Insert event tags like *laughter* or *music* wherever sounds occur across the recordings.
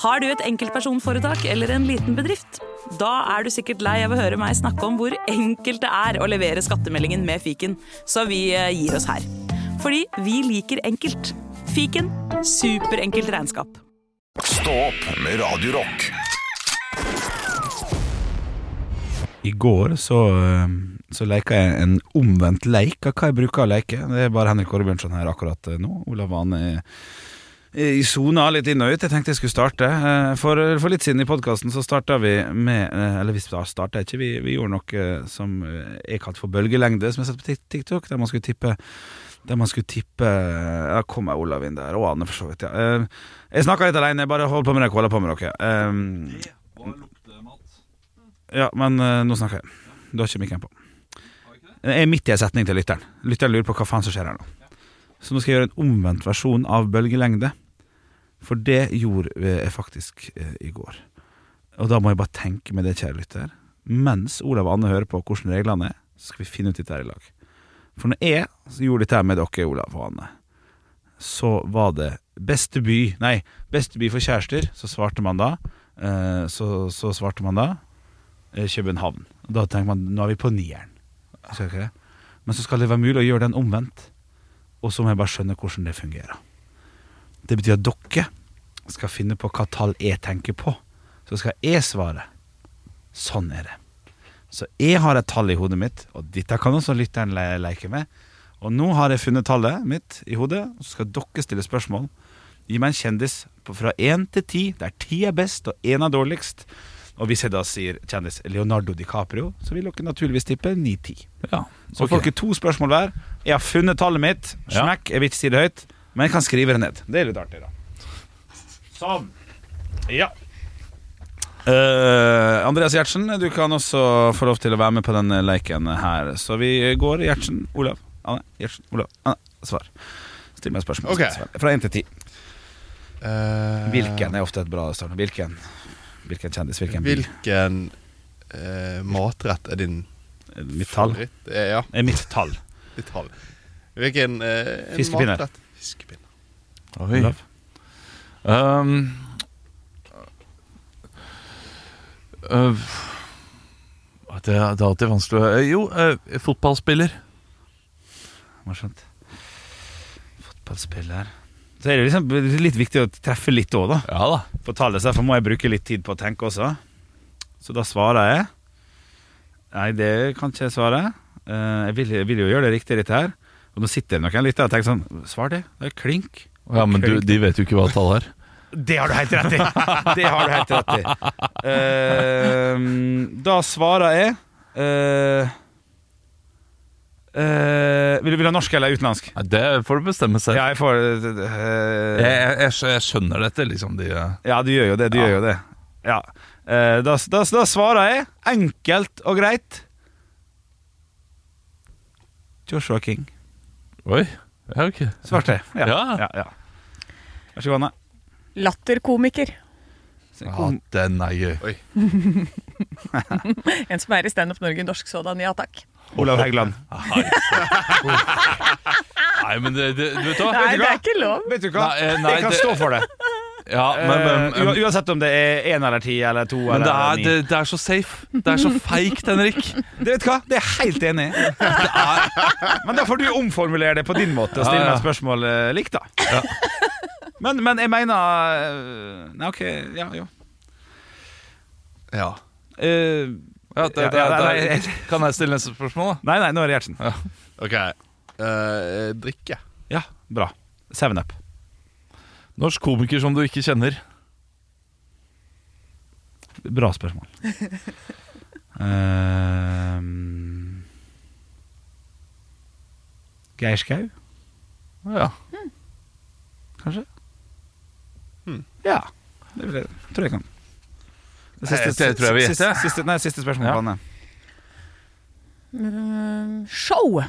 Har du et enkeltpersonforetak eller en liten bedrift? Da er du sikkert lei av å høre meg snakke om hvor enkelt det er å levere skattemeldingen med fiken, så vi eh, gir oss her. Fordi vi liker enkelt. Fiken superenkelt regnskap. Stå opp med Radio Rock. I går så, eh, så leika jeg en omvendt leik av hva jeg bruker å leke. Det er bare Henrik Åre Bjørnson her akkurat eh, nå. Olav Vane er i sona litt inn og ut. Jeg tenkte jeg skulle starte. Eh, For, for litt siden i podkasten så starta vi med Eller vi starta ikke, vi, vi gjorde noe som er kalt for bølgelengde, som jeg har sett på TikTok, der man skulle tippe der man skulle tippe Ja, kommer Olav inn der, og Anne for så vidt. ja Eh, Jeg snakka litt alene, bare hold på med dere, holder på med dere. Um, ja, men eh, nå snakker jeg. Du har ikke mikken på. Jeg er midt i en setning til lytteren. Lytteren lurer på hva faen som skjer her nå. Så nå skal jeg gjøre en omvendt versjon av bølgelengde. For det gjorde jeg faktisk eh, i går. Og da må jeg bare tenke med det, kjære lytter. Mens Olav og Anne hører på hvordan reglene er, så skal vi finne ut dette her i lag. For når jeg gjorde dette her med dere, Olav og Anne, så var det beste by Nei, beste by for kjærester, så svarte man da. eh, Så, så svarte man da eh, København. Og Da tenker man nå er vi på nieren. Men så skal det være mulig å gjøre den omvendt. Og så må jeg bare skjønne hvordan det fungerer. Det betyr at dere skal finne på hva tall jeg tenker på. Så skal jeg svare. Sånn er det. Så jeg har et tall i hodet mitt, og dette kan også lytteren le leke med. Og nå har jeg funnet tallet mitt i hodet, og så skal dere stille spørsmål. Gi meg en kjendis fra én til ti, der ti er best og én er dårligst. Og hvis jeg da sier kjendis Leonardo DiCaprio, så vil dere naturligvis tippe 9-10. Ja, Så får dere to spørsmål hver. Jeg har funnet tallet mitt. Smekk. Jeg vil ikke si det høyt, men jeg kan skrive det ned. Det er litt artig, da. Sånn. Ja. Uh, Andreas Gjertsen, du kan også få lov til å være med på denne leken her. Så vi går Gjertsen, Olav, Anne, Gjertsen, Olav, Anne, svar. Still meg spørsmål. Ok. så skal jeg svare. Fra én til ti. Eh, Hvilken er ofte et bra start? Hvilken? Hvilken kjendis? Hvilken bil? Hvilken eh, matrett er din Mitt tall? favoritt? Eh, ja, Er mitt tall. *laughs* ditt tall. Hvilken eh, Fiskepinne. Matrett? Fiskepinne. Oi. Olav? Um, øh, det, er- det er alltid vanskelig å Jo, øh, fotballspiller. Morsomt. Fotballspiller Så er det liksom litt viktig å treffe litt òg, da. Ja da. På tallet, så derfor må jeg bruke litt tid på å tenke også. Så da svarer jeg Nei, det kan ikke jeg svare. Eh, Jeg vil, jeg vil jo gjøre det riktig, dette her. Og nå sitter det noen lyttere og tenker sånn Svar det. Det er klink. Ja, Men du, de vet jo ikke hva tallet er. *laughs* Det har du helt rett i! Det har du helt rett i. Uh, da svarer jeg eh, eh, vil, du- vil du ha norsk eller utenlandsk? Det får du bestemme selv. Ja, jeg får uh, Jeg, jeg, jeg, jeg skjønner dette, liksom. De, uh. Ja, du gjør jo det. Du Ja. gjør jo det. Ja. Eh, da, da, da svarer jeg enkelt og greit Joshua King. Oi. Ja, ok. Svarte jeg. Ja. Ja. Ja, ja. Vær så god, Anne. Latterkomiker. Ja, den er gøy. *laughs* *laughs* En som er i Stand Up Norge Norsk Sådan, ja takk. Olav Hægeland. *laughs* Nei, men det, det, du vet hva? Nei, det er ikke lov. Vet du hva? Nei, eh, nei, jeg kan det- stå for det. Ja, men, men, Eh, uansett om det er én eller ti eller to men det eller er, ni. det, det er så safe. Det er så feigt, Henrik. *laughs* Det vet du hva? Det er jeg helt enig i. Men da får du omformulere det på din måte og stille Ja, ja. meg spørsmål eh, likt, da. Men, men jeg mener eh, Nei, OK, ja, jo. Ja. Eh, Ja, det, det, Ja, ja, det, kan jeg stille neste spørsmål, da? nei, nei, nå er det Gjertsen. Ok. Uh, drikke. Ja, bra. Seven Up. Norsk komiker som du ikke kjenner. Bra spørsmål. uh, *laughs* Geir Skau, Ja. kanskje? Hmm. Ja, det tror jeg kan. Det Jeg- jeg tror jeg vi gjetter. siste, siste, nei, siste spørsmål Ja. Anne. Mm, Show.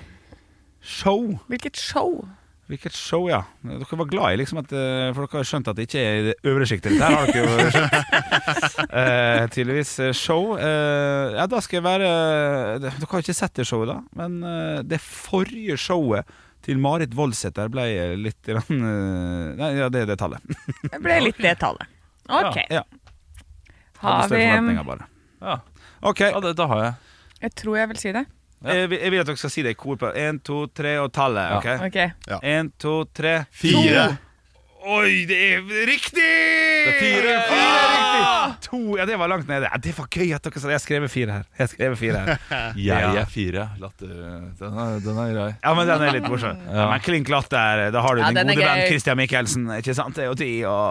Show. Hvilket show? Hvilket show, ja. Dere var glad i liksom at eh, For dere har skjønt at det ikke er i det øvre sjiktet. Der har dere jo *laughs* skjønt. Eh, tydeligvis eh, show. Eh, ja, da skal jeg være Dere har ikke sett det showet, da. Men eh, det forrige showet til Marit Voldsæter ble litt eh, Nei, ja, det er det tallet. Det ble litt det tallet. *laughs* Ok. Ja. Har vi. Ja, Ok, ja det, da har jeg. Jeg tror jeg vil si det. jeg, vil- jeg vil at dere skal si det i kor på én, to, tre og tallet. ok? Ok. Én, to, tre Fire. Oi, det er riktig! Det er fire. Fire er riktig. To, ja, det var langt nede. Ja, det var gøy at dere sa det. Jeg skrev fire her. Jeg skrev fire her. *laughs* Jeg er fire. Latter. Den er, den er grei. Ja, men den er litt morsom. Ja. Men klink latter, da har du Ja, din den gode venn Christian Michelsen. Ikke sant? Det er jo ti, og,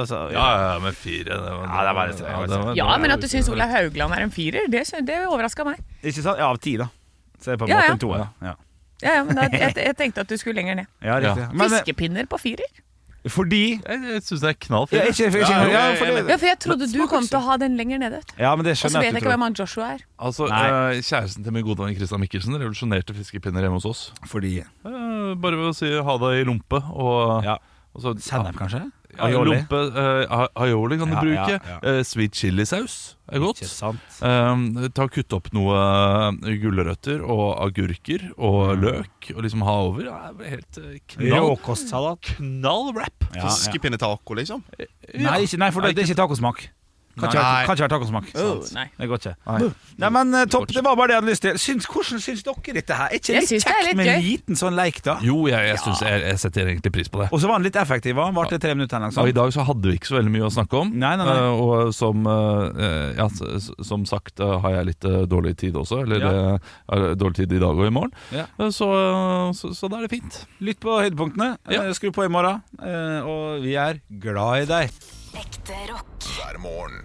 og så Ja, ja, ja, men fire. Det var, Ja, det var litt- det var var- Ja, men at du syns Olav Haugland er en firer, det, det overraska meg. Ikke sant? Ja, av ti, da. Så er på en Ja, måte ja. en toer. Ja. Ja, ja, men da, jeg, jeg tenkte at du skulle lenger ned. ja, riktig. Ja. Fiskepinner på firer? Fordi Jeg, jeg syns det er knallfint. ja, fire. ikke, ikke, Ja, for det, Ja, for jeg trodde du kom til å ha den lenger nede. ja, men det Og så skjønner vet jeg jeg at ikke hvem tror. han Joshua er. Altså, Nei. eh, Kjæresten til min gode venn Christian Mikkelsen revolusjonerte fiskepinner hjemme hos oss. Fordi Eh, bare ved å si ha det i lompe og, Ja. og så, Sennep, kanskje? Aioli? lompe, uh, aioli kan du Ja, bruke. ja, ja. Uh, sweet chilisaus er godt. Ikke sant? Um, ta Kutt Kutte opp noe eh, gulrøtter og agurker og løk og liksom ha over. Helt eh, knall Råkostsalat? Knall wrap! Ja, ja. Fiskepinnetaco, liksom. Nei, ikke, nei, for det, det er ikke tacosmak. Kan ikke, være- kan ikke være tacosmak. Oh, nei. Det går ikke. Nei. Nei, men eh, topp, det var bare det jeg hadde lyst til. Syns, hvordan syns dere dette her? Er ikke Jeg litt syns det er kjekt litt med en gøy. liten sånn leik, da? Jo, jeg, jeg, synes, jeg, jeg setter egentlig pris på det. Og så var han litt effektiv. Han varte tre minutter eller noe Og I dag så hadde vi ikke så veldig mye å snakke om. Nei, nei, nei. Eh, og som, eh, ja, s- s- som sagt eh, har jeg litt eh, dårlig tid også. Eller Ja. eh, dårlig tid i dag og i morgen. Ja. Eh, så, så, så da er det fint. Lytt på høydepunktene. Ja. Eh, Skru på i morgen. Eh, Og vi er glad i deg. Hver morgen.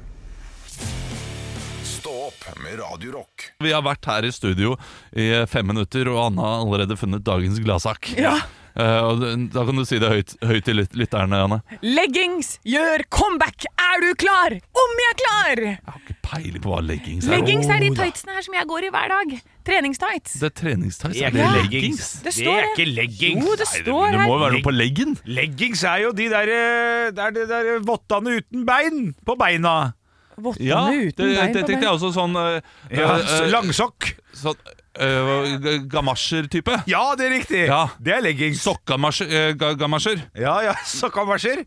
Stå opp med Radio Rock. Vi har vært her i studio i fem minutter, og Anna har allerede funnet dagens gladsak. Ja. Uh, og da kan du si det høyt, høyt til lyt- lytterne, Anne. Leggings gjør comeback! Er du klar? Om jeg er klar! Jeg har ikke peiling på hva leggings er. Leggings er de tightsene her som jeg går i hver dag. Treningstights. Det er treningstights. Det er Er ikke det leggings. Det står det. ikke leggings. Jo, det Nei, det, det må jo være noe på leggen. Leggings er jo de der, der, det er der vottene uten bein på beina. Vottene Ja, det, uten bein det tenkte jeg også sånn eh, Ja, eh, eh, Langsokk. Sånn uh, gamasjer-type. Ja, det er riktig. Ja. Det er leggings. Sokkamasjer. eh, ga- gamasjer. Ja, ja, *laughs* sokkamarsjer.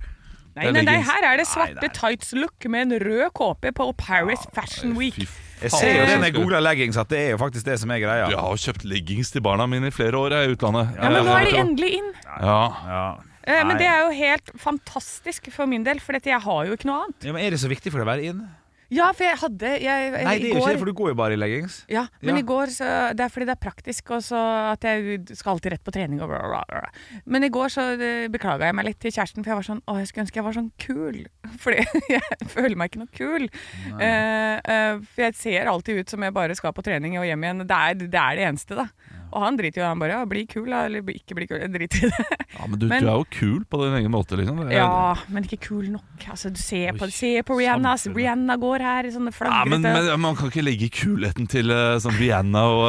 Nei, det nei, nei, her er det svarte nei. tights-look med en rød kåpe på Paris Fashion Week. Fy Jeg ser jo det når jeg googler leggings, at det er jo faktisk det som er greia. Jeg har kjøpt leggings til barna mine i flere år jeg, i utlandet. Ja, men nå er de endelig inn. Ja. Ja. Eh, Men det er jo helt fantastisk for min del, for dette, jeg har jo ikke noe annet. ja, men Er det så viktig for deg å være inn? Ja, for jeg hadde jeg, Nei, det er jo ikke det, for du går jo bare i leggings. Ja, men Ja. i går så, Det er fordi det er praktisk, og så at jeg skal alltid rett på trening og bla, bla, bla. Men i går så beklaga jeg meg litt til kjæresten, for jeg var sånn Å, jeg skulle ønske jeg var sånn kul. *laughs* Fordi jeg føler meg ikke noe kul. Uh, uh, for jeg ser alltid ut som jeg bare skal på trening og hjem igjen. Det er det, er det eneste, da. Og han driter jo i det. Han bare ja, bli kul, da. Eller ikke bli kul. Jeg driter i det. ja, Men du, Men- du er jo kul på din egen måte, liksom. Er- Ja, men ikke kul nok. Altså, du ser på, se på Rihanna. samfunnet. Rihanna går her i sånne Ja, men, men man kan ikke legge kulheten til eh, sånn Rihanna og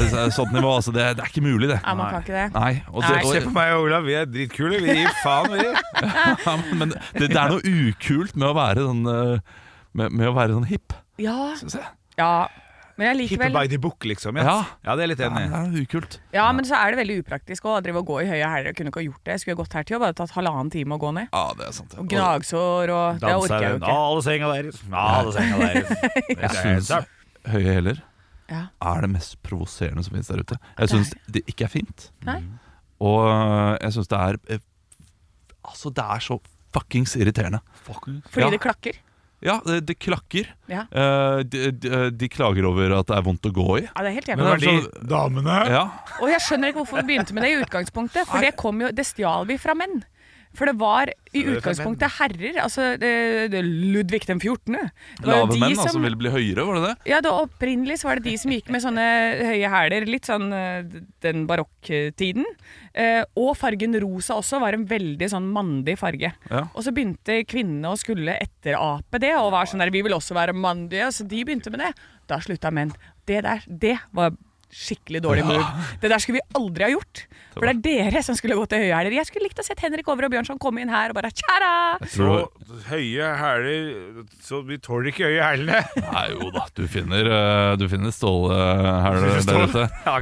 eh, sånt nivå. Altså, det, det er ikke mulig, det. Ja, man kan ikke det. Nei, og det, Nei. Se på meg og Olav, vi er dritkule. Vi gir faen, vi. *laughs* ja, men det, det er noe ukult med å være sånn med, med å være sånn hipp, Ja, syns jeg. ja. Men jeg Hippe likevel by the book, liksom. Ja, Ja. ja det er jeg litt Ja, enig det er ukult. Ja, men så er det veldig upraktisk å drive og gå i høye hæler. Jeg kunne ikke ha gjort det. Jeg skulle ha gått her til jobb, hadde tatt halvannen time å gå ned. Ja, det er sant. Og gnagsår og Det orker jeg jo ikke. Alle senga deres. Alle senga *laughs* deres. Jeg syns høye hæler Ja. er det mest provoserende som finnes der ute. Jeg syns det ikke er fint. Nei. Og øh, jeg syns det er øh, Altså, det er så fuckings irriterende. Fordi Ja. det klakker. Ja, det, det klakker. Ja. Eh, de, de, de klager over at det er vondt å gå i. Ja, det er helt Men jævlig. det er de damene Ja, Og jeg skjønner ikke hvorfor vi begynte med det i utgangspunktet, for det kom jo Det stjal vi fra menn. For det var i utgangspunktet herrer, altså det, det Ludvig den 14. Det var jo Lave menn som- altså, ville bli høyere, var det det? Ja, det Opprinnelig så var det de som gikk med sånne høye hæler, litt sånn eh, den barokktiden. Eh, og fargen rosa også var en veldig sånn mandig farge. Ja. Og så begynte kvinnene å skulle etterape det, og var sånn der, vi vil også være mandige, så de begynte med det. Da slutta menn. Det der, det var skikkelig dårlig move. Det der skulle vi aldri ha gjort. For det er dere som skulle gått til høye hæler. Jeg skulle likt å sett Henrik Over og Bjørnson komme inn her og bare tjara! Så høye hæler Så vi tåler ikke høye hælene. *laughs* Nei, jo da, du finner, øh, du finner stålhæler der ute. *laughs* Ja,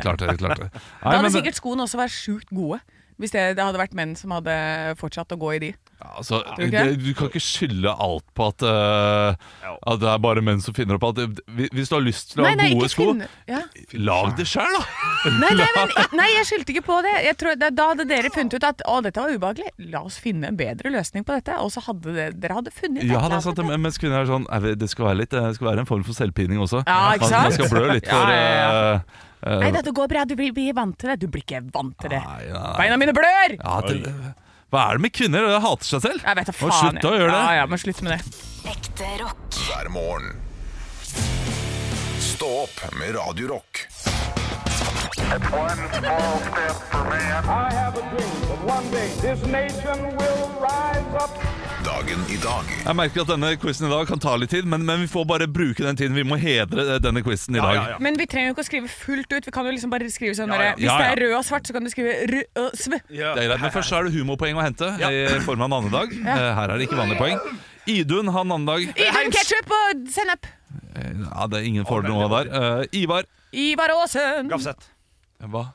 klart det. klart det Da hadde men, sikkert skoene også vært sjukt gode. Hvis det, det hadde vært menn som hadde fortsatt å gå i de. Altså, okay. du det, du kan ikke skylde alt på at, uh, at det er bare menn som finner opp alt. Hvis- Hvis du har lyst til å Nei, ha nei, gode sko, ja. lag det sjøl, da! *laughs* nei, nei, men, nei, jeg skyldte ikke på det. Jeg tror, da, hadde dere funnet ut at å, dette var ubehagelig. La oss finne en bedre løsning på dette. Og så hadde det, dere hadde funnet et Ja, det sant, men- mens kvinner er sånn Det skal være litt Det skal være en form for selvpining også. Ja, ikke sant? Man skal blø litt for Ja, ja, ja. eh, eh, Nei, dette går bra. Du blir, blir vant til det. Du blir ikke vant til det. nei, nei, nei. Beina mine blør! Ja, det, hva er det med kvinner? De hater seg selv. Jeg vet da faen. slutte å gjøre det. Ja, ja, men slutt med det. Ekte rock. hver morgen. Stå opp med Radio Rock. One small step for man. I have a dream that one day this nation will rise up. Dagen i dag Jeg merker at denne quizen i dag kan ta litt tid, men, men vi får bare bruke den tiden. Vi må hedre denne quizen i dag. Men vi trenger jo ikke å skrive fullt ut. Vi kan jo liksom bare skrive sånn Ja, ja. Hvis Ja, ja. det er rød og svart, så kan du skrive rød og sv. Det er greit, men Først så er det humorpoeng å hente i form av navnedag. dag. Her er det ikke vanlige poeng. Idun har navnedag. Idun ketchup og sennep. Eh, Ja, det er ingen får noe der. Uh, Ivar. Ivar Aasen. Gafseth. Hva?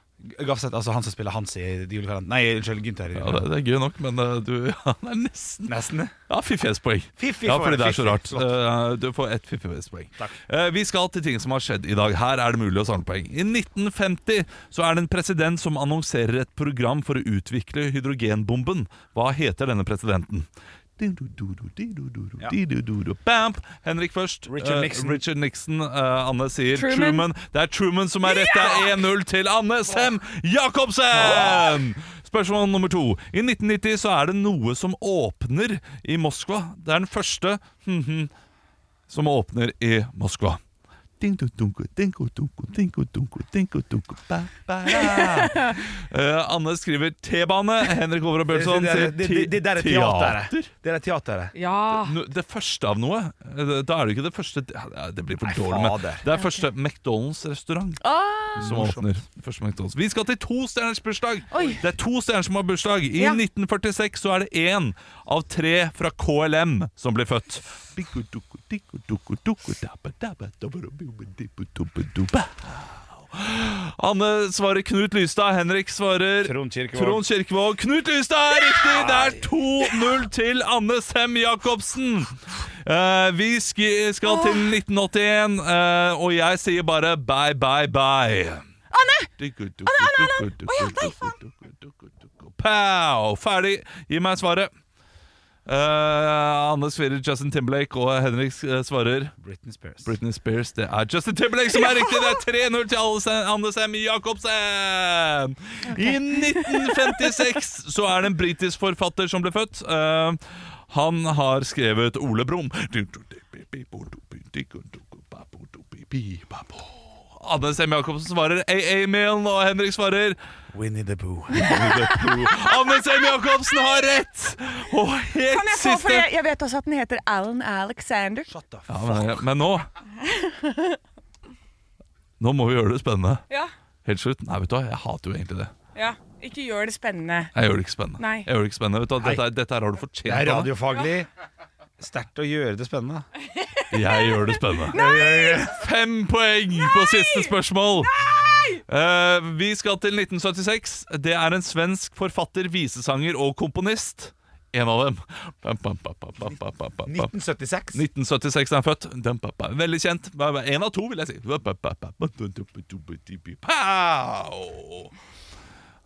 Gafseth, altså han som spiller Hans i de julekalenderen. Nei, unnskyld, Gynter. Ja, det, det er gøy nok, men uh, du *laughs* ja, er nesten Nesten. Ja, fiffighetspoeng. Fiffi Ja, fordi det er så rart. Eh, Du får ett fiffighetspoeng. Takk. Eh, Vi skal til ting som har skjedd i dag. Her er det mulig å samle poeng. I 1950 så er det en president som annonserer et program for å utvikle hydrogenbomben. Hva heter denne presidenten? Bam! Henrik først. Richard Nixon. Nixon. Richard Nixon. Uh, Anne sier Truman. Truman. Det er Truman som er rett. Det er 1-0 til Anne Sem Jacobsen! Spørsmål nummer to. I 1990 så er det noe som åpner i Moskva. Det er den første som åpner i Moskva. *laughs* Anne skriver T-bane. Henrik Over og Bjørnson Det, sier det, det, det der er teater. Det er teateret. Ja. Det første av noe eh, Da er det ikke det første Det blir for dårlig men. Det er første McDonalds restaurant Ah, Som åpner Vi skal til to stjerners bursdag. Oi. Det er to stjerner som har bursdag. I Ja. 1946 så er det en Av tre fra KLM Som blir født Anne svarer Knut Lystad Henrik svarer Trond Kirkevåg. Trond Kirkevåg. Knut Lystad er riktig! Det er 2-0 til Anne Sem Jacobsen. Uh, vi skal til 1981, uh, og jeg sier bare bye, bye, bye. Anne! Anne, Anne, Anne! Pow! Ferdig. Gi meg svaret. Eh, Anne svirrer Justin Timberlake, og Henrik eh, svarer Britney Spears. Britney Spears. Det er Justin Timberlake som er riktig! Det er 3-0 til Anne Sem Jacobsen! I 1956 så er det en britisk forfatter som ble født. Uh, han har skrevet Ole Brumm. Anne Sem Jacobsen svarer AA-mailen, og Henrik svarer *laughs* Winnie the Pooh. Anne Sem Jacobsen har rett! Og helt Kan jeg få, for jeg, jeg vet også at den heter Alan Alexander. Shut the ja, men, men nå *laughs* Nå må vi gjøre det spennende. Ja. Helt slutt. Nei, vet du hva, jeg hater jo egentlig det. ja. Ikke gjør det spennende. Jeg gjør det ikke spennende. Nei. Jeg gjør det ikke spennende vet du, hva, dette, er- dette her har du fortjent. Det er Anne. radiofaglig. Sterkt å gjøre det spennende. Jeg gjør det spennende. Fem poeng på siste spørsmål. Eh, vi skal til 1976. Det er en svensk forfatter, visesanger og komponist. En av dem. Bam, bam, bam, bam, bam, bam, bam, bam. 1976. 1976 er han født. Veldig kjent. En av to, vil jeg si. Pow!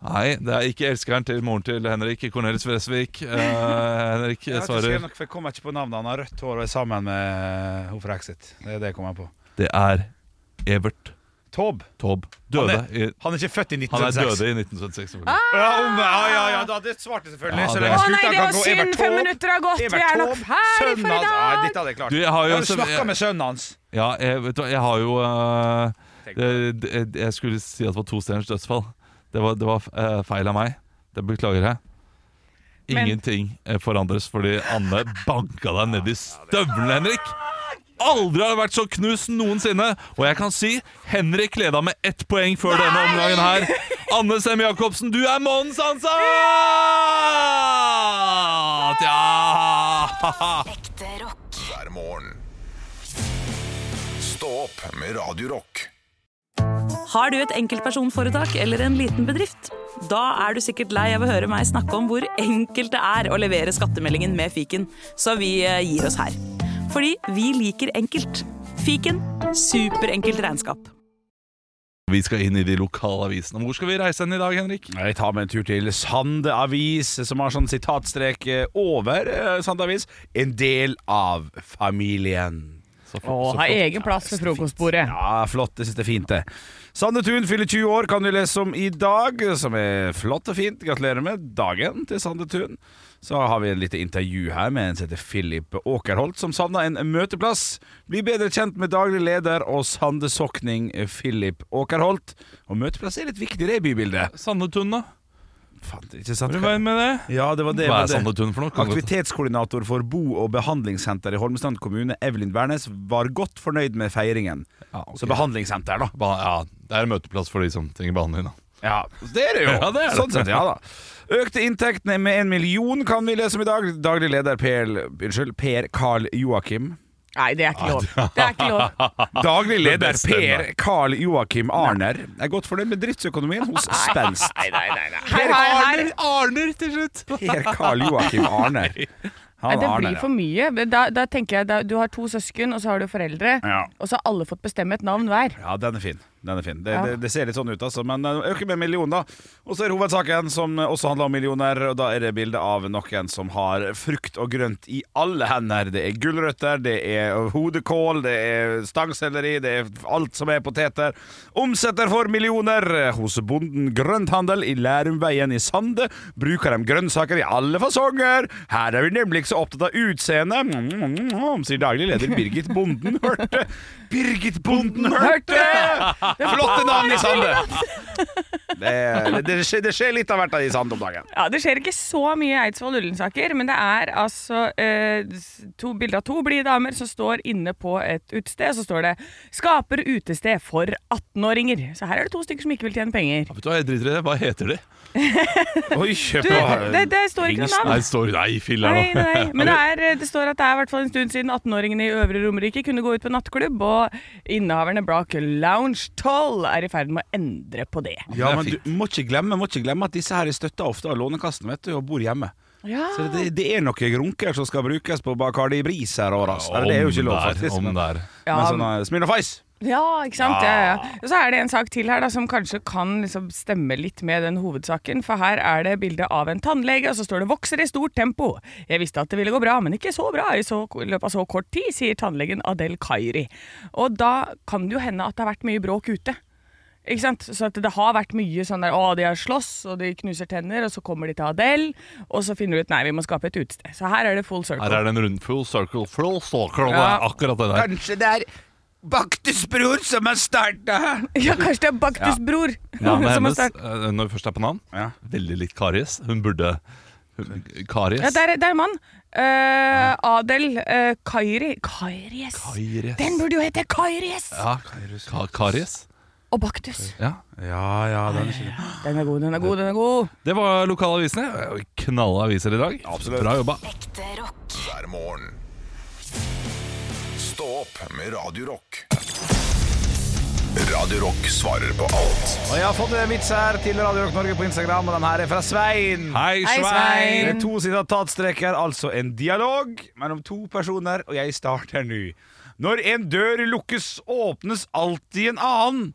Nei, det er ikke elskeren til moren til Henrik Cornelis Vresvik. Uh, Henrik svarer nok- for jeg kommer ikke på navnet. Han har rødt hår og er sammen med hun fra Exit. Det er det jeg kommer på. Det er Evert Taube. Taube. Han er, han er ikke født i 1976. Han er døde i 1976. selvfølgelig. Ja, om, ja, ja, ja, da, det svarte selvfølgelig. Ja, Så det- lenge Å nei, det var synd! Fem minutter har gått. Vi er nok ferdig for i dag! Nei, dag. dette hadde jeg klart. Du, jeg har jo Jeg snakka med sønnen hans. Ja, jeg, vet du, jeg har jo uh, det- det- Jeg skulle si at det var to stjerners dødsfall. Det var, det var uh, feil av meg. Det beklager jeg. Ingenting Men. forandres fordi Anne banka deg ned i støvlene, Henrik. Aldri har vært så knust noensinne. Og jeg kan si Henrik leda med ett poeng før denne omgangen her. Anne Sem Jacobsen, du er månedens ansatt! Ja! Ekte rock. hver morgen. Stå opp med Radio Rock. Har du et enkeltpersonforetak eller en liten bedrift? Da er du sikkert lei av å høre meg snakke om hvor enkelt det er å levere skattemeldingen med fiken, så vi eh, gir oss her. Fordi vi liker enkelt. Fiken superenkelt regnskap. Vi skal inn i de lokale avisene. Hvor skal vi reise hen i dag, Henrik? Jeg tar med en tur til Sande Avis, som har sånn sitatstrek eh, over eh, Sande Avis. En del av familien. Så Å, ha egen plass ved frokostbordet. Ja, flott. Det synes det er fint, det. Sande Tun fyller 20 år, kan du lese om i dag, som er flott og fint. Gratulerer med dagen til Sandetun. Så har vi en lite intervju her med en som heter Philip Åkerholt, som savner en møteplass. Bli bedre kjent med daglig leder og Sandesokning Philip Åkerholt. Og møteplass er litt viktig det i bybildet. Sandetun, da? Fant, ikke sant? Hva er med det? Ja, det var det. Hva er det. Sandetun for noe? Aktivitetskoordinator for bo- og behandlingssenter i Holmestrand kommune, Evelyn Wærnes, var godt fornøyd med feiringen. Ja, okay. Så behandlingssenter, da. Ba- Ja, det er en møteplass for de som trenger behandling, da. Ja, det er det jo. *laughs* Ja, det er det. Sånn sett, ja da. Økte inntektene med en million kan vi lese om i dag. Daglig leder Per, unnskyld, per Carl Joakim. Nei, det er ikke lov. Det er ikke lov. *laughs* Daglig leder Per Carl Joakim Arner er godt fornøyd med driftsøkonomien hos Spenst. Nei, nei, nei. nei. Her, her. Arner til slutt! *laughs* Per Carl Joakim Arner. Nei, Han det blir for mye. Da, da tenker jeg da, Du har to søsken, og så har du foreldre. Ja. Og så har alle fått bestemme et navn hver. Ja, den er fin. Den er fin. Det, det, det ser litt sånn ut, altså. Men uh, øker med en million, da. Og så er hovedsaken, som også handler om millioner. Og da er det bilde av noen som har frukt og grønt i alle hender. Det er gulrøtter, det er hodekål, det er stangselleri, det er alt som er poteter. Omsetter for millioner hos bonden Grønthandel i Lærumveien i Sande. Bruker de grønnsaker i alle fasonger. Her er vi nemlig ikke så opptatt av utseende, sier daglig leder Birgit Bonden Hørte. Birgit Bonden Hørte! *laughs* Flotte navn i Sande! Det, det, det, skjer, det skjer litt av hvert i Sande om dagen. Ja, Det skjer ikke så mye Eidsvoll Ullensaker, men det er altså eh, to bilder av to blide damer som står inne på et utested. Så står det 'Skaper utested for 18-åringer'. Så her er det to stykker som ikke vil tjene penger. Vet du hva, jeg driter i det. Hva heter de? *laughs* Oi, kjøp Du, det, det står ikke noe Nei, navn. det står Nei, filler Nei, nei, men det, er, det står at det er i hvert fall en stund siden 18-åringene i Øvre Romerike kunne gå ut på nattklubb, og innehaverne Brock Lounge 12 er i ferd med å endre på det. Ja, men du må ikke glemme, må ikke glemme at disse her er støtta ofte av Lånekassen vet du, og bor hjemme. Ja. Så det, det er noen grunker som skal brukes på Bacardi Bris her og altså. Det er jo ikke lov, Om faktisk. der, om Men, der. Ja, men sånn uh, Smirnoff Ice. Ja, ikke sant? Ja. Ja, Og så er det en sak til her da, som kanskje kan liksom stemme litt med den hovedsaken. For her er det bilde av en tannlege, og så står det 'vokser i stort tempo'. Jeg visste at det ville gå bra, men ikke så bra i, så, i løpet av så kort tid, sier tannlegen Adel Kairi. Og da kan det jo hende at det har vært mye bråk ute. Ikke sant? Så at det har vært mye sånn der Å, de har slåss, og de knuser tenner, og så kommer de til Adel, og så finner de ut Nei, vi må skape et utested. Så her er det full circle. Her er det en rund full circle, full circle. Det Ja. er akkurat det der. Kanskje det er Baktusbror som har starta Ja, kanskje det er Baktus bror Navnet *laughs* som hennes, eh, når vi først er på navn, Ja. veldig likt Karies. Hun burde hun, Karies? Ja, der, er- der er mann. ja. Adel uh, Kairi Kairies. Karies. Den burde jo hete Kairies! Ja, Ka Karies. Og Baktus. Ja. Ja, ja, den er Den er god, den er god, den er god. Det var lokalavisene. Knalla aviser i dag. Absolutt. Bra jobba. Ekte rock. hver morgen. Stå opp med Radio Rock. Radio Rock svarer på alt Og jeg har fått en vits her til Radio Rock Norge på Instagram, og den her er fra Svein. Hei, Hei, Det Svein. er to sitatstreker, altså en dialog mellom to personer, og jeg starter nå. Når en dør lukkes, åpnes alltid en annen.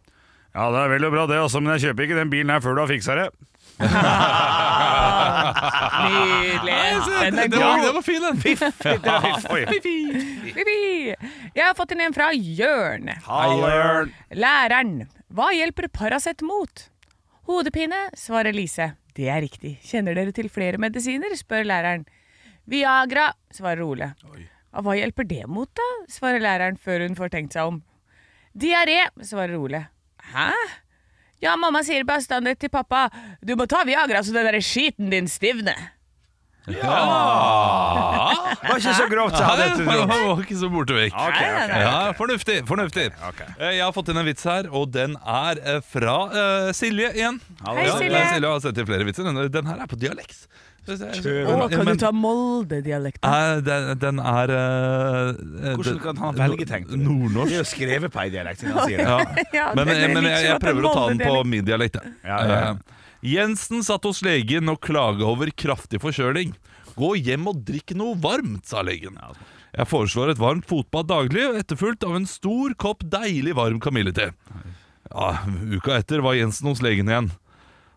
Ja, det er vel og bra det, også, men jeg kjøper ikke den bilen her før du har fiksa det. *laughs* Nydelig. Den er Det var, fin, den. *laughs* Jeg har fått inn en fra Jørn. Jørn. Læreren. Hva hjelper Paracet mot? Hodepine, svarer Lise. Det er riktig. Kjenner dere til flere medisiner? spør læreren. Viagra, svarer Ole. «Ja, Hva hjelper det mot, da? svarer læreren før hun får tenkt seg om. Diaré, svarer Ole. Hæ? Ja, mamma sier bestandig til pappa du må ta Viagra så den der skiten din stivner. Det var ikke så grovt, jeg. *laughs* det var ikke så borte vekk. Okay, okay, okay. Ja, Fornuftig. fornuftig. Eh, Jeg har fått inn en vits her, og den er eh, fra uh, Silje igjen. Hei, Silje. er Silje har sett i flere vitser. Den, den her er på dialekt. Å, kan du ta Molde-dialekten? Den, den er uh, Hvordan kan han velge, tenkte du? Det Nordnorsk. er jo skrevet på ei dialekt. siden han sier det. Ja. *laughs* Ja, Men, men jeg, jeg prøver å ta den på min dialekt. Ja, ja, ja. Eh, Jensen satt hos legen og klaga over kraftig forkjøling. Gå hjem og drikk noe varmt, sa legen. Jeg foreslår et varmt fotbad daglig, etterfulgt av en stor kopp deilig varm kamillete. Ja, uka etter var Jensen hos legen igjen.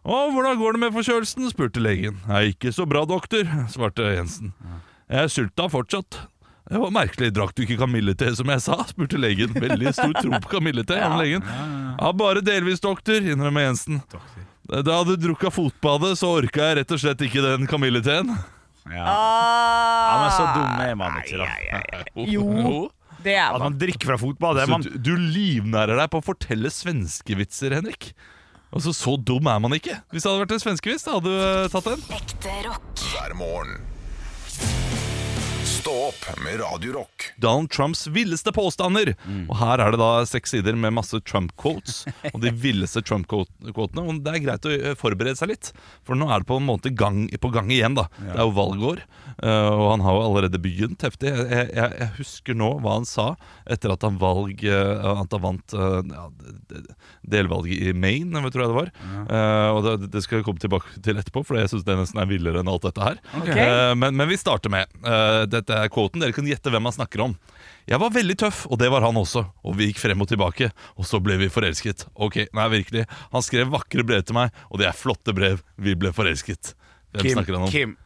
Å, hvordan går det med forkjølelsen? spurte legen. Nei, ikke så bra, doktor, svarte Jensen. Jeg sulta fortsatt. Det var merkelig, drakk du ikke kamillete som jeg sa? spurte legen. Veldig stor tro på kamillete, Ja. legen. Ja, bare delvis, doktor, innrømmer Jensen. Da du drukket fotbadet, så orka jeg rett og slett ikke den kamilleteen. Ja. ja, men så dum er man ikke, da. Jo, det er man. At man. drikker fra fotbadet. Man, du, du livnærer deg på å fortelle svenskevitser, Henrik. Altså, Så dum er man ikke. Hvis det hadde vært en svenskevits, da hadde du eh, tatt den. Ekte rock. hver morgen. Stå opp med Radio Rock. Donald Trumps villeste påstander. Og her er det da seks sider med masse Trump-quotes. Og de villeste Trump-quotene. Og det er greit å eh, forberede seg litt, for nå er det på en måte gang, på gang igjen. da Det er jo valgår, eh, og han har jo allerede begynt heftig. Jeg, jeg, jeg husker nå hva han sa etter at han valg eh, At han vant ja, delvalget i Maine, tror jeg det var. Ja. og det, det skal jeg komme tilbake til etterpå, for jeg syns det nesten er villere enn alt dette her. Okay. men, men vi starter med uh, Dette er quoten. Dere kan gjette hvem han snakker om. Jeg var veldig tøff, og det var han også. Og vi gikk frem og tilbake, og så ble vi forelsket. Ok, nei, virkelig. Han skrev vakre brev til meg, og det er flotte brev. Vi ble forelsket. Hvem Kim, snakker han om? Kim.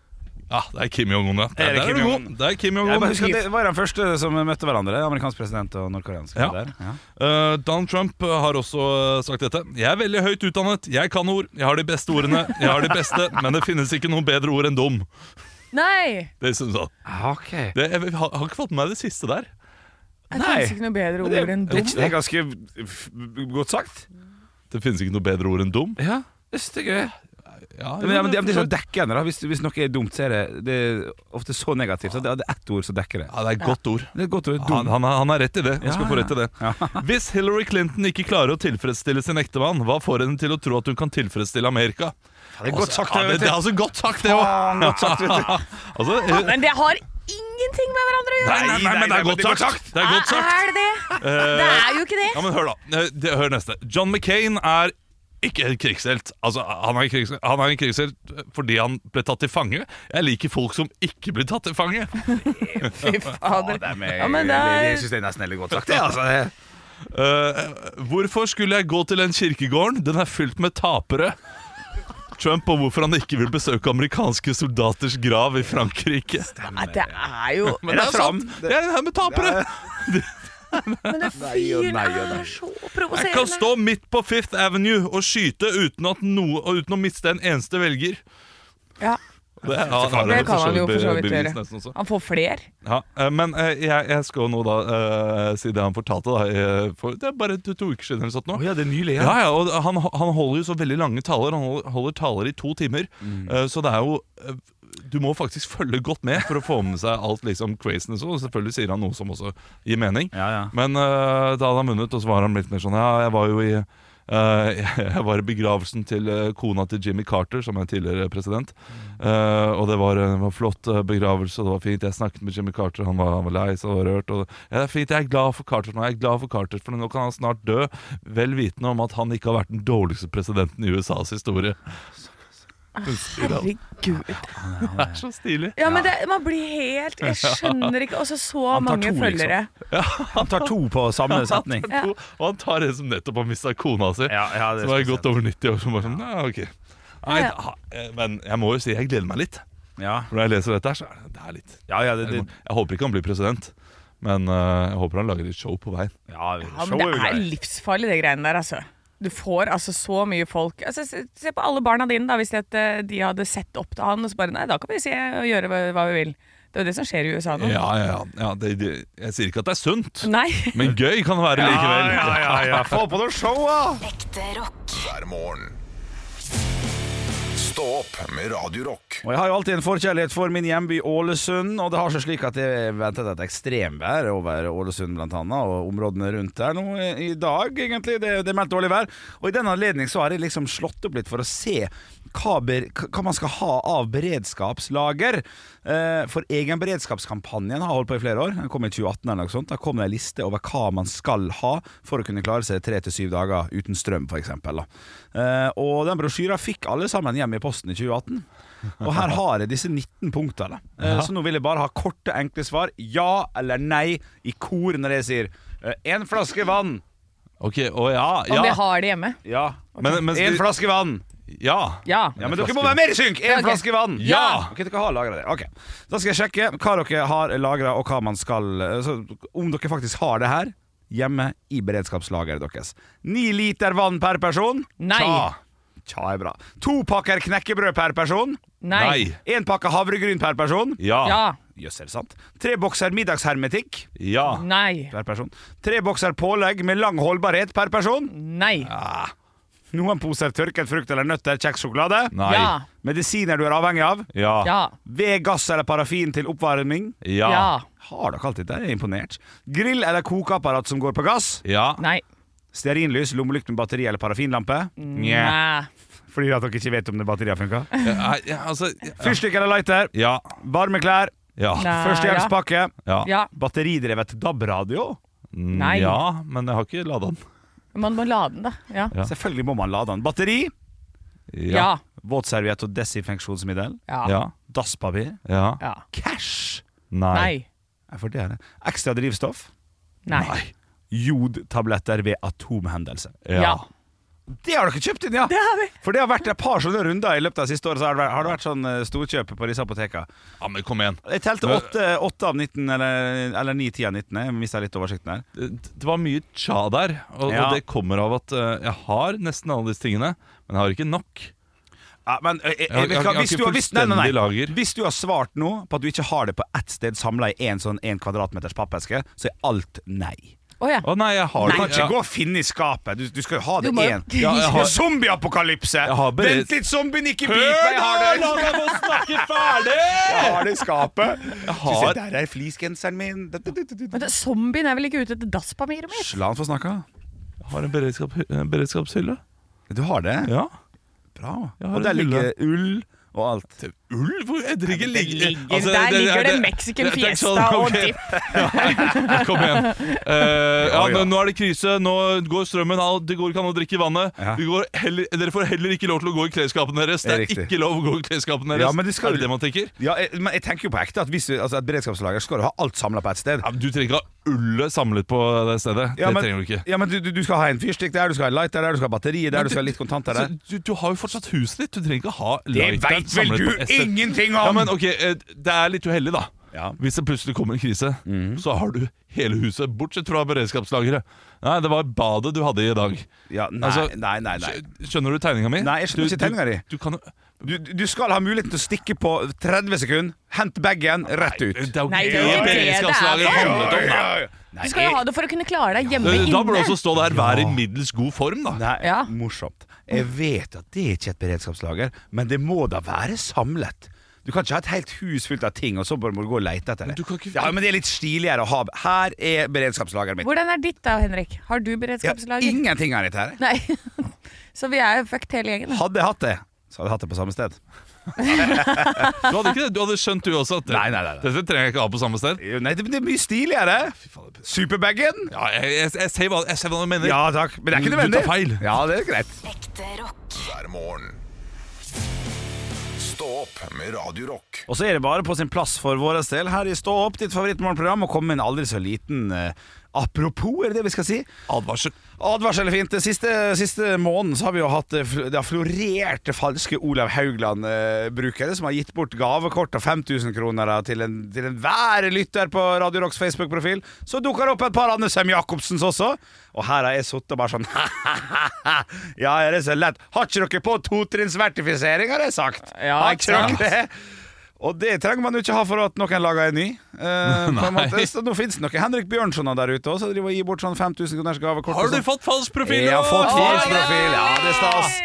Ja, det er Kim Jong-un, ja. Er det Der Kim. Jong-un? Det er Kim Jong-un. at det var den første som møtte hverandre. Amerikansk president og nordkoreansk. Ja. Ja. Uh, Donald Trump har også eh, sagt dette. Jeg er veldig høyt utdannet, jeg kan ord, jeg har de beste ordene, jeg har de beste, men det finnes ikke noen bedre ord enn dum. Nei! Det er han. sånn. Ok. Det, jeg, har, har ikke fått med meg det siste der. Det Nei. finnes ikke noe bedre ord enn dum. det er ganske f- godt sagt. Det finnes ikke noe bedre ord enn dum. Ja, det synes gøy er Ja, Men, ja, men det, det er så dekkende. da Hvis, hvis noe er dumt, så er det, det er ofte så negativt. Så det er ett ord som dekker det. Ja, det er et godt ord. Det er godt ord. Han, han, han har rett i det. Han Ja, skal få rett i det. *laughs* *laughs* Hvis Hillary Clinton ikke klarer å tilfredsstille sin ektemann, hva får henne til å tro at hun kan tilfredsstille Amerika? Det er godt sagt. Ja, det, det er altså godt sagt, det òg! *laughs* altså, eh, Men det har ingenting med hverandre å gjøre! nei, nei, nei, men det er godt sagt! Det er godt sagt. Er det det? Det er jo ikke det. Ja, men Hør, da. Eh, Hør neste. John McCain er ikke en krigshelt. Altså, han er, en krigshelt. han er en krigshelt fordi han ble tatt til fange. Jeg liker folk som ikke blir tatt til fange. *laughs* Fy fader. Det er med, Ja, men det jeg, er- jeg synes det er nesten litt godt sagt. *laughs* Det, altså. Det- Eh, hvorfor skulle jeg gå til den kirkegården? Den er fylt med tapere. Trump og hvorfor han ikke vil besøke amerikanske soldaters grav i Frankrike. Stemmer. det er jo Men det det er sant! Det er det her med tapere. Men det *laughs* *laughs* Nei den fyren er så provoserende. Jeg kan stå midt på Fifth Avenue og skyte uten, at noe, uten å miste en eneste velger. Ja, Det, ja, det kan han jo for så vidt gjøre. Han får fler. Ja, eh, men eh, jeg, jeg skal nå da uh, si det han fortalte da, for, Det er bare to, to uker siden nå. Å ja, det er nylig. Ja, ja, og han, han holder jo så veldig lange taler. Han holder, holder taler i to timer. Eh, så det er jo eh, Du må faktisk følge godt med for å få med seg alt liksom craziness. Og selvfølgelig sier han noe som også gir mening. Ja, ja. Men uh, da hadde han vunnet, og så var han litt mer sånn Ja, jeg var jo i Uh, *laughs* jeg var i begravelsen til eh, kona til Jimmy Carter, som er tidligere president. Uh, og det var en var flott begravelse, og det var fint. Jeg snakket med Jimmy Carter, han var, han var lei seg og rørt. Og, ja, det er fint, Jeg er glad for Carter nå, jeg er glad for Carter, for nå kan han snart dø. Vel vitende om at han ikke har vært den dårligste presidenten i USAs historie. Herregud. Det er så stilig. Ja, men det, man blir helt Jeg skjønner ikke Altså, så Han mange to, følgere. Han tar to på samme setning. Ja. Og han tar en som nettopp har mista kona si, Ja, ja, som er gått godt over 90 år. Som bare sånn, ja, ok Nei, da, eh, Men jeg må jo si jeg gleder meg litt. Ja, For Når jeg leser dette, her, så er det, det er litt ja, ja, det, jeg, det, jeg håper ikke han blir president, men uh, jeg håper han lager et show på veien. ja, Ja, men det er livsfarlig, det greiene der, altså. Du får altså så mye folk altså, se, se på alle barna dine, da, hvis de, at, eh, de hadde sett opp til han og så bare Nei, da kan vi se og gjøre hva, hva vi vil. Det er jo det som skjer i USA nå. Ja, ja, ja, ja det, det, Jeg sier ikke at det er sunt, Nei. men gøy kan det være likevel. Ja, ja, ja, *laughs* Få på noe show, da! Ekte rock. hver morgen. Stå opp med Radio Rock. Og Jeg har jo alltid en forkjærlighet for min hjemby Ålesund, og det har seg slik at er ventet et ekstremvær over Ålesund blant annet, og områdene rundt der nå i dag, egentlig. Det, det er meldt dårlig vær. Og i den anledning så har jeg liksom slått opp litt for å se hva, ber, hva man skal ha av beredskapslager. Eh, For egenberedskapskampanjen har holdt på i flere år. Den kom i 2018 eller noe sånt. Da kom det en liste over hva man skal ha for å kunne klare seg tre til syv dager uten strøm, f.eks. Eh, og den brosjyra fikk alle sammen hjem i posten i 2018. Og her har jeg disse 19 punktene. Ja. Så nå vil jeg bare ha korte, enkle svar. Ja eller nei i kor når jeg sier én flaske vann. Ok, å ja, Om jeg har det hjemme. Ja. Men, men, En flaske vann. ja. Ja. Ja, men dere må være mer i synk! En okay. flaske vann. Ja! Ok, dere har lagret det. Ok, Da skal jeg sjekke hva dere har lagra, og hva man skal så, Om dere faktisk har det her hjemme i beredskapslageret deres. Ni liter vann per person. Nei. Tja. Tja er bra. To pakker knekkebrød per person. Nei. Nei. Én pakke havregryn per person. Ja. Ja. Jøss, er det sant? Tre bokser middagshermetikk Ja. Nei. per person. Tre bokser pålegg med lang holdbarhet per person. Nei. Ja. Noen poser tørket frukt eller nøtter, kjeks sjokolade. Nei. Ja. Medisiner du er avhengig av. Ja. Ja. Ved gass eller parafin til oppvarming. Ja. Ja. Har dere alt dette? Jeg er imponert. Grill eller kokeapparat som går på gass. Ja. Nei. Stearinlys, lommelykt med batteri eller parafinlampe. Nja. Nei. Fordi at dere ikke vet om det batteriet funka? Ja, ja, altså ja. Fyrstikk eller lighter. Ja. Varme klær. Ja. Nei. Førstehjelpspakke. Ja. Ja. Batteridrevet DAB-radio. Mm, Nei. ja, men jeg har ikke lada den. Man må lade den, da. Ja. Ja. Selvfølgelig må man lade den. Batteri. Ja. Våtserviett og desinfeksjonsmiddel. Ja. Ja. Dasspapir. Ja. Ja. Cash. Nei. Nei. For det er det. Ekstra drivstoff. Nei. Jodtabletter ved atomhendelse. Ja. Det har dere kjøpt inn, ja! Det har vi. For det har vært et par sånne runder i løpet av siste året. Så har det vært, har det vært sånn eh, storkjøp på disse apotekene. Ja, men kom igjen. Jeg telte Men- åtte, åtte av 19, eller, eller 9-10 av 19. Jeg mista litt oversikten her. Det, det var mye tja der, og, Ja. og det kommer av at eh, jeg har nesten alle disse tingene, men jeg har ikke nok. Ja, men eh, eh, Jeg har- vet du jeg hva, har hvis, ikke du har, hvis, nei, nei, fullstendig lager. hvis du har svart nå på at du ikke har det på ett sted samla i én sånn en kvadratmeters pappeske, så er alt nei. Å ja. Å nei, jeg har Du det. kan ikke Ja. gå og finne i skapet. Du, du skal jo ha det Du må- én. Ja, jeg har- Zombieapokalypse! Jeg har bered- Vent litt, zombien, ikke bit meg! Jeg har det. La meg få snakke *laughs* ferdig! Jeg har det i skapet. Har Se, der er fleecegenseren min. Da- da- da- da- du. Men det, zombien er vel ikke ute etter dasspapiret mitt? La han få snakke. Jeg har en beredskap, en beredskapshylle. Du har det? Ja. Bra. Jeg har Og der en hylle. ligger ull og alt. Ull? ulv? Det ligger altså, der ligger det Mexican fiesta og dipp. *laughs* Kom igjen. Uh, ja, ja. Nå er det krise, nå går strømmen av, det går ikke an å drikke vannet. Ja. Vi går heller, dere får heller ikke lov til å gå i klesskapene deres. Det Det er ikke lov å gå i klesskapene deres. Ja, men det skal- Er det det man tenker? Ja, jeg, men jeg tenker jo på ekte at hvis altså et beredskapslager skal du ha alt samla på ett sted. Ja, men du trenger ikke ha ullet samlet på det stedet. Ja, det men, trenger du ikke. Ja, men du, du, skal ha en fyrstikk der, du skal ha lighter der, du skal ha batteriet der, du, du skal ha litt kontanter der. du, du har jo fortsatt huset ditt. Du trenger ikke ha Det lighteren veit vel du ingenting om! Ja, men ok, eh, Det er litt uheldig, da. Ja. Hvis det plutselig kommer en krise, så har du hele huset, bortsett fra beredskapslageret. Nei, det var badet du hadde i dag. Ja, nei, Altså, nei, nei, nei. Skjønner du tegninga mi? Nei, jeg skjønner Du- ikke tegninga di. Du, du skal ha muligheten til å stikke på 30 sekunder, hente bagen, rett ut. Er Nei, det er jo det det det er for. Ja, ja. da. Du skal jo ha det for å kunne klare deg hjemme Da inne. burde du også stå der hver i middels god form, da. Nei, Ja. morsomt. Jeg vet at det er ikke et beredskapslager, men det må da være samlet. Du kan ikke ha et helt hus fullt av ting, og så bare må du gå og lete etter det. du kan ikke- Ja, men det er litt stiligere å ha Her er beredskapslageret mitt. Hvordan er ditt da, Henrik? Har du Ja, ingenting av dette her. Nei. *laughs* Så vi er jo fucked hele gjengen. Hadde jeg hatt det, så hadde jeg hatt det på samme sted. Du hadde ikke det, du hadde skjønt du også at Nei, nei, nei, nei. dette trenger jeg ikke ha på samme sted. Nei, det, det er mye stiligere. Superbagen. Ja, jeg, jeg, jeg, ser hva, jeg ser hva du mener. Ja takk, men det er ikke Du- du tar feil. Ja, det er greit. Ekte rock. hver morgen. Stå opp med Radio Og så er det bare på sin plass for vår del her i Stå opp, ditt favorittmorgenprogram, å komme med en aldri så liten uh, apropos, er det det vi skal si? Advarsel. Advarsel er fint. Siste, siste måneden så har vi jo hatt eh, Det har florert falske Olav Haugland-brukere som har gitt bort gavekort av 5000 kroner til til, en, enhver lytter på Radio Rocks Facebook-profil. Så dukker det opp et par andre Sem Jacobsens også. Og her har jeg sittet og bare sånn *laughs* Ja, er det så lett? Har ikke dere på totrinnsvertifisering, har jeg sagt? Ja, har ikke dere det? Og det trenger man jo ikke ha for at noen lager en ny. Eh, *laughs* på en måte. Så nå finnes det noen Henrik Bjørnsoner der ute også, som driver og gir bort sånn 5000 kroners gavekort. Har du sånn. fått falsk profil? Jeg har fått falsk profil, ja, det er stas.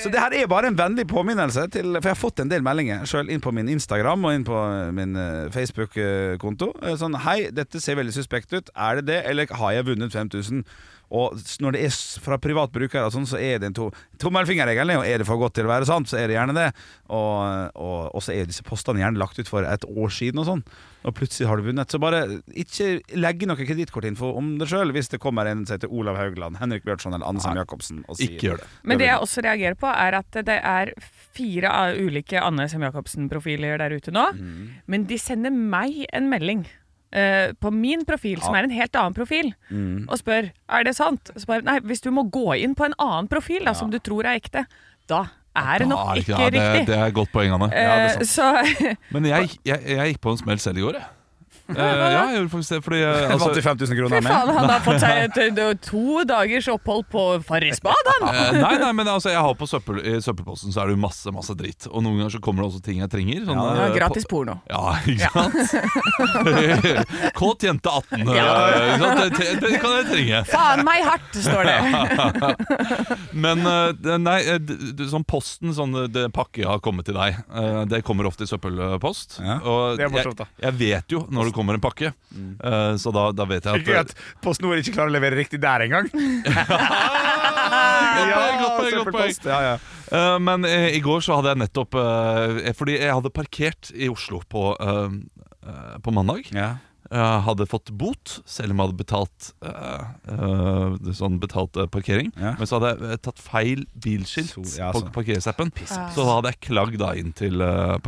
Så det her er bare en vennlig påminnelse til For jeg har fått en del meldinger sjøl inn på min Instagram og inn på min eh, Facebook-konto. Eh, Sånn Hei, dette ser veldig suspekt ut. Er det det, eller har jeg vunnet 5000? Og når det er fra privatbrukere, og sånn, så er det en to. Og er det for godt til å være sant, så er det gjerne det. Og, og, og så er disse postene gjerne lagt ut for et år siden og sånn. Og plutselig har du vunnet. Så bare ikke legg noe kredittkortinfo om det sjøl hvis det kommer en som heter Olav Haugland, Henrik Bjørtson eller Anne Sem Jacobsen og sier Ikke gjør det. Men det jeg også reagerer på, er at det er fire av ulike Anne Sem Jacobsen-profiler der ute nå. Mm. Men de sender meg en melding eh, på min profil, som er en helt annen profil, Mm. og spør er det sant. Så bare, nei, hvis du må gå inn på en annen profil da, som du tror er ekte, da er det nok er ikke ja, det, riktig. det er godt poeng, Anne. Uh, ja, Men jeg, *laughs* jeg, jeg gikk på en smell selv i går, jeg. Eh, ja, jeg faktisk det. Fordi Vant *laughs* altså, du 5000 kroner med? faen, han har *laughs* fått seg et, to dagers opphold på Farrisbad, han! eh, Nei, nei, men altså, jeg har på søppel, i søppelposten så er det jo masse masse dritt. Og noen ganger så kommer det også ting jeg trenger. Sånn, Ja, gratis på- porno. Ja, ikke sant? *laughs* Kåt jente 18. eh, ikke sant? Det, det, det kan jeg trenge. Faen meg hardt, står det. Men nei, sånn posten, sånn det det pakke har kommet til deg, det kommer ofte i søppelpost. Ja, og det er morsomt, da. jeg, jeg vet jo når det kommer en pakke, eh, så da, da vet jeg at at PostNord ikke klarer å levere riktig der engang. *laughs* Ja, godt poeng, godt poeng. søppelpost. Ja, ja. Eh, Men eh, i går så hadde jeg nettopp eh, Fordi jeg hadde parkert i Oslo på, eh, eh, på mandag. Ja. Jeg hadde fått bot, selv om jeg hadde betalt eh, eh, sånn betalt eh, parkering. Ja. Men så hadde jeg eh, tatt feil bilskilt Så- ja, på sånn. parkeringsappen. Så da hadde jeg klagd da inn til uh,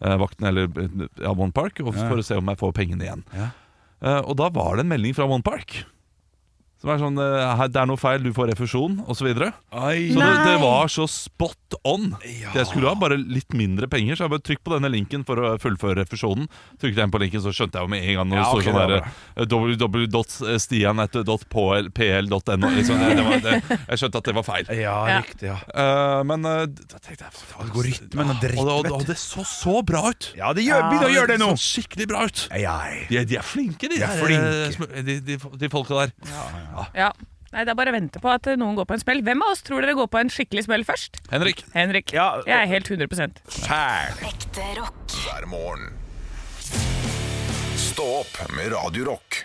parkeringsvakten eller eh, ja, One Park og for å se om jeg får pengene igjen. Eh, og da var det en melding fra One Park. Som er sånn eh, 'Det er noe feil, du får refusjon', osv. Så, videre. Så det, det var så spot on. Jeg skulle ha bare litt mindre penger, så jeg bare trykk på denne linken for å fullføre refusjonen. Trykket jeg inn på linken, så skjønte jeg jo med en gang når det Ja, står sånn der eh, www.stian.pl.no. Liksom, det, det var, det, jeg skjønte at det var feil. Ja, Ja. riktig, ja. Uh, men uh, da tenkte jeg Algoritmen og dritt, og, det- og, vet du. og det så så bra ut! Ja, det gjør, begynner å gjøre det nå! Så skikkelig bra ut. Ja, De, er- de er flinke, de, De er flinke. de, de, de folka der. Ja. Nei, Det er bare å vente på at noen går på en smell. Hvem av oss tror dere går på en skikkelig smell først? Henrik. Henrik. Ja, Jeg er helt 100% Ekte rock. hver morgen. Stå opp med Radio Rock.